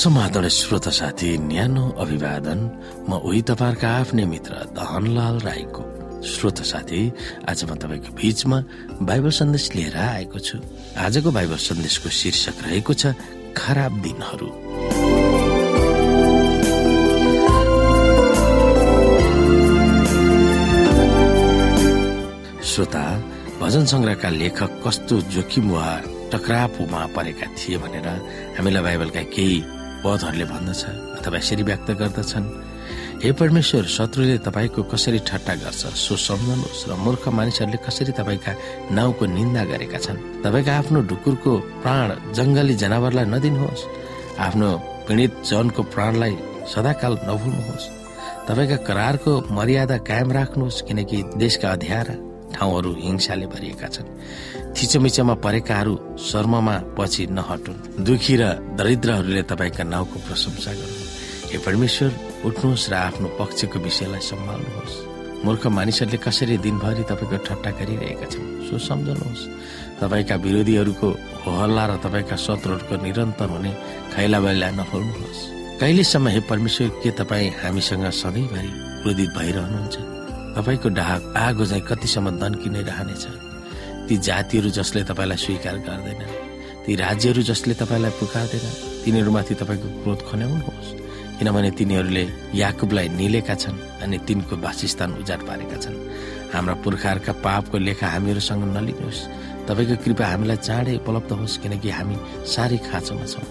समाधान श्रोता साथी न्यानो अभिवादन। म उही तपाईँहरूका आफ्नै मित्र दहनलाल राईको श्रोता साथी। आज म तपाईँको बीचमा बाइबल सन्देश लिएर आएको छु। आजको बाइबल सन्देशको शीर्षक रहेको छ खराब दिनहरू। श्रोता भजन संग्रहका लेखक कस्तो जोखिम वा टक्रापुमा परेका थिए भनेर हामीलाई बाइबलका केही पदहरूले भन्दछ अथवा यसरी व्यक्त गर्दछन्। हे परमेश्वर शत्रुले तपाईँको कसरी ठट्टा गर्छ सो सम्झनुहोस् र मूर्ख मानिसहरूले कसरी तपाईँका नाउँको निन्दा गरेका छन्। तपाईँका आफ्नो ढुकुरको प्राण जङ्गली जनावरलाई नदिनुहोस्। आफ्नो पीडित जनको प्राणलाई सदाकाल नभुल्नुहोस्। तपाईँका करारको मर्यादा कायम राख्नुहोस् किनकि देशका अध्यारा ठाउँहरू हिंसाले भरिएका छन्। थिचोमिचोमा परेकाहरू शर्ममा पछि नहटुन्। दुखी र दरिद्रहरूले तपाईँका नाउँको प्रशंसा गरून्। हे परमेश्वर उठ्नुहोस् र आफ्नो पक्षको विषयलाई सम्हाल्नुहोस्। मूर्ख मानिसहरूले कसरी दिनभरि तपाईँको ठट्टा गरिरहेका छन् सो सम्झनुहोस्। तपाईँका विरोधीहरूको होहल्ला र तपाईँका शत्रुहरूको निरन्तर हुने खैला बैला नफोल्नुहोस् कहिलेसम्म हे परमेश्वर के तपाईँ हामीसँग सधैँभरि क्रोधित भइरहनुहुन्छ? तपाईँको डाक आगो चाहिँ कतिसम्म दन्किने रहनेछ। ती जातिहरू जसले तपाईँलाई स्वीकार गर्दैन ती राज्यहरू जसले तपाईँलाई पुकार्दैन तिनीहरूमाथि तपाईँको क्रोध खन्याउनुहोस्। किनभने तिनीहरूले याकुबलाई निलेका छन् अनि तिनको वासस्थान उजाड पारेका छन्। हाम्रा पुर्खाहरूका पापको लेखा हामीहरूसँग नलिनुहोस्। तपाईँको कृपा हामीलाई चाँडै उपलब्ध होस् किनकि हामी साह्रै खाँचोमा छौँ।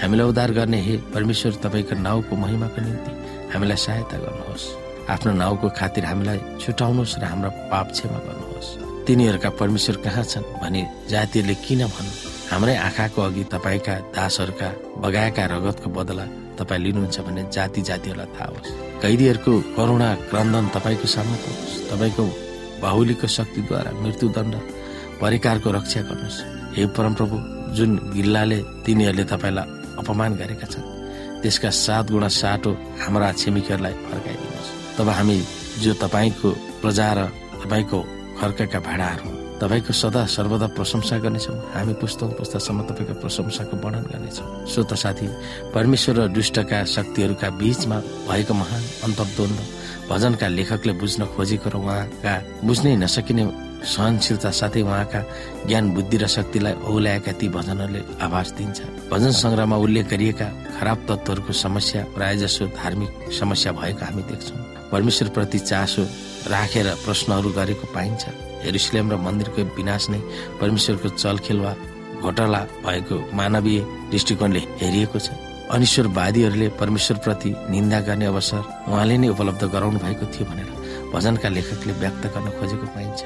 हामीलाई उद्धार गर्ने हे परमेश्वर तपाईँको नाउँको महिमाको निम्ति हामीलाई सहायता गर्नुहोस्। आफ्नो नाउँको खातिर हामीलाई छुटाउनुहोस् र हाम्रा पाप क्षमा गर्नुहोस्। तिनीहरूका परमेश्वर कहाँ छन् भनी जातिहरूले किन भन्नु? हाम्रै आँखाको अघि तपाईँका दासहरूका बगाएका रगतको बदला तपाईँ लिनुहुन्छ भने जाति जातिहरूलाई थाहा होस्। कैदीहरूको करुणा क्रन्दन तपाईँको सामु होस्। तपाईँको बाहुलीको शक्तिद्वारा मृत्युदण्ड परिकारको रक्षा गर्नुहोस्। हे परमप्रभु जुन गिल्लाले तिनीहरूले तपाईँलाई अपमान गरेका छन् त्यसका सात गुणा साटो हाम्रा छिमेकीहरूलाई फर्काइदिनुहोस्। तब हामी जो तपाईँको प्रजा र तपाईँको खर्काका भाडाहरू तपाईँको सदा सर्वदा प्रशंसा गर्नेछौँ। हामी पुस्तौँ पुस्तासम्म तपाईँको प्रशंसाको वर्णन गर्नेछौँ। श्रोत साथी परमेश्वर र दुष्टका शक्तिहरूका बीचमा भएको महान अन्तर्द्वन्द भजनका लेखकले बुझ्न खोजेको र उहाँका बुझ्नै नसकिने सहनशीलता साथै उहाँका ज्ञान बुद्धि र शक्तिलाई औल्याएका ती भजनहरूले आभास दिन्छ। भजन संग्रहमा उल्लेख गरिएका खराब तत्वहरूको समस्या प्राय जसो धार्मिक समस्या भएको हामी देख्छौँ। परमेश्वर प्रति चासो राखेर प्रश्नहरू गरेको पाइन्छ। हेरुसलेम र मन्दिरको विनाश नै परमेश्वरको चलखेल वा घोटाला भएको मानवीय दृष्टिकोणले हेरिएको छ। अनिश्वरवादीहरूले परमेश्वरप्रति निन्दा गर्ने अवसर उहाँले नै उपलब्ध गराउनु भएको थियो भनेर भजनका लेखकले व्यक्त गर्न खोजेको पाइन्छ।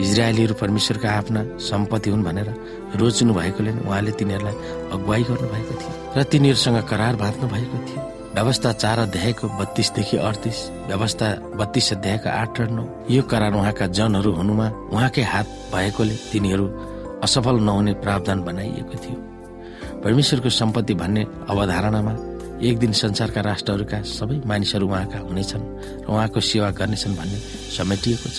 इजरायलीहरू परमेश्वरका आफ्ना सम्पत्ति हुन् भनेर रोज्नु भएकोले उहाँले तिनीहरूलाई अगुवाई गर्नु भएको थियो र तिनीहरूसँग करार बाँध्नु भएको थियो। व्यवस्था चार अध्यायको बत्तीसदेखि अडतिस व्यवस्था बत्तीस अध्यायको आठ र नौ। यो करार उहाँका जनहरू हुनुमा उहाँकै हात भएकोले तिनीहरू असफल नहुने प्रावधान बनाइएको थियो। परमेश्वरको सम्पत्ति भन्ने अवधारणामा एक दिन संसारका राष्ट्रहरूका सबै मानिसहरू उहाँका हुनेछन् र उहाँको सेवा गर्नेछन् भन्ने समेटिएको छ।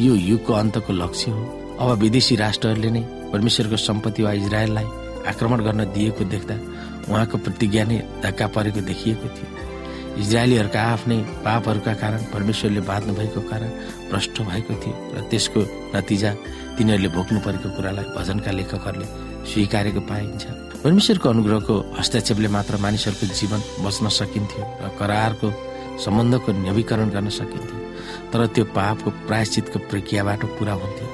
यो युगको अन्तको लक्ष्य हो। अब विदेशी राष्ट्रहरूले नै परमेश्वरको सम्पत्ति वा इजरायललाई आक्रमण गर्न दिएको देख्दा उहाँको प्रतिज्ञा नै धक्का परेको देखिएको थियो। इजरायलीहरूका आफ्नै पापहरूका कारण परमेश्वरले बाँध्नु भएको कारण भ्रष्ट भएको थियो र त्यसको नतिजा तिनीहरूले भोग्नु परेको कुरालाई भजनका लेखकहरूले स्वीकारेको पाइन्छ। परमेश्वरको अनुग्रहको हस्तक्षेपले मात्र मानिसहरूको जीवन बच्न सकिन्थ्यो र करारको सम्बन्धको नवीकरण गर्न सकिन्थ्यो। तर त्यो पापको प्रायश्चितको प्रक्रियाबाट पुरा हुन्थ्यो।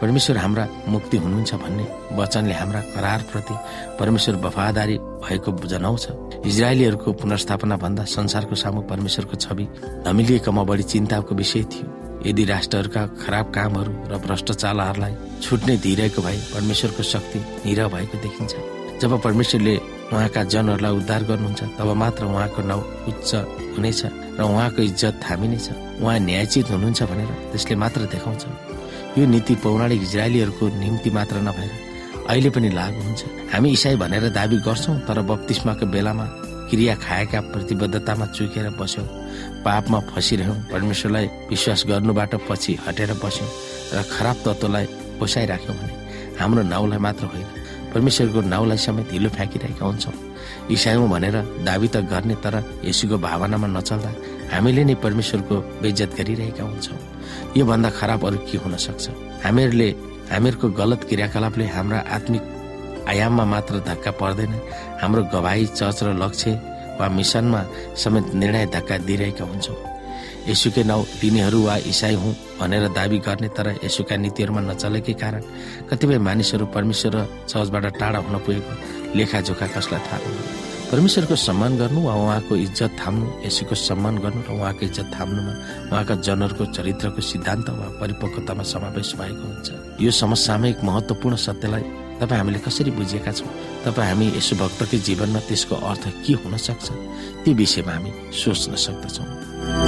परमेश्वर हाम्रा मुक्ति हुनुहुन्छ भन्ने वचनले हाम्रा करारप्रति परमेश्वर वफादारी भएको जनाउँछ। इजरायलीहरूको पुनर्स्थापना भन्दा संसारको सामु परमेश्वरको छवि धमिलिएकोमा बढी चिन्ताको विषय थियो। यदि राष्ट्रहरूका खराब कामहरू र भ्रष्टाचारहरूलाई छुट्ने दिइरहेको भए परमेश्वरको शक्ति निर भएको देखिन्छ। जब परमेश्वरले उहाँका जनहरूलाई उद्धार गर्नुहुन्छ तब मात्र उहाँको नाउँ उच्च हुनेछ र उहाँको इज्जत थामिनेछ। उहाँ न्यायचित हुनुहुन्छ भनेर त्यसले मात्र देखाउँछ। यो नीति पौराणिक इजरायलीहरूको निम्ति मात्र नभएर अहिले पनि लागू हुन्छ। हामी इसाई भनेर दावी गर्छौँ तर बत्तिसमाको बेलामा क्रिया खाएका प्रतिबद्धतामा चुकेर बस्यौँ। पापमा फसिरह्यौँ। परमेश्वरलाई विश्वास गर्नुबाट पछि हटेर बस्यौँ र खराब तत्त्वलाई पोसाइराख्यौँ भने हाम्रो नाउँलाई मात्र होइन। परमेश्वरको नाउँलाई समेत हिलो फ्याँकिरहेका हुन्छौँ। इसाई हुँ भनेर दावी त गर्ने तर यसुको भावनामा नचल्दा हामीले नै परमेश्वरको बेज्जत गरिरहेका हुन्छौँ। योभन्दा खराब अरू के हुन सक्छ? हामीहरूले हामीहरूको गलत क्रियाकलापले हाम्रा आत्मिक आयाममा मात्र धक्का पर्दैन। हाम्रो गवाई चर्च र लक्ष्य वा मिसनमा समेत निर्णय धक्का दिइरहेका हुन्छौँ। यसुकै नाउँ तिनीहरू वा इसाई हुँ भनेर दावी गर्ने तर यसुका नीतिहरूमा नचलेकै कारण कतिपय मानिसहरू परमेश्वर र चर्चबाट टाढा हुन पुगेको लेखाजोखा कसलाई थाहा परमेश्वरको सम्मान गर्नु वा उहाँको इज्जत थाम्नु यसुको सम्मान गर्नु र उहाँको इज्जत थाम्नुमा उहाँका जनहरूको चरित्रको सिद्धान्त वा परिपक्वतामा समावेश भएको हुन्छ। यो समसामयिक महत्वपूर्ण सत्यलाई तपाईँ हामीले कसरी बुझेका छौँ? तपाईँ हामी यसो भक्तकै जीवनमा त्यसको अर्थ के हुन सक्छ? त्यो विषयमा हामी सोच्न सक्दछौँ।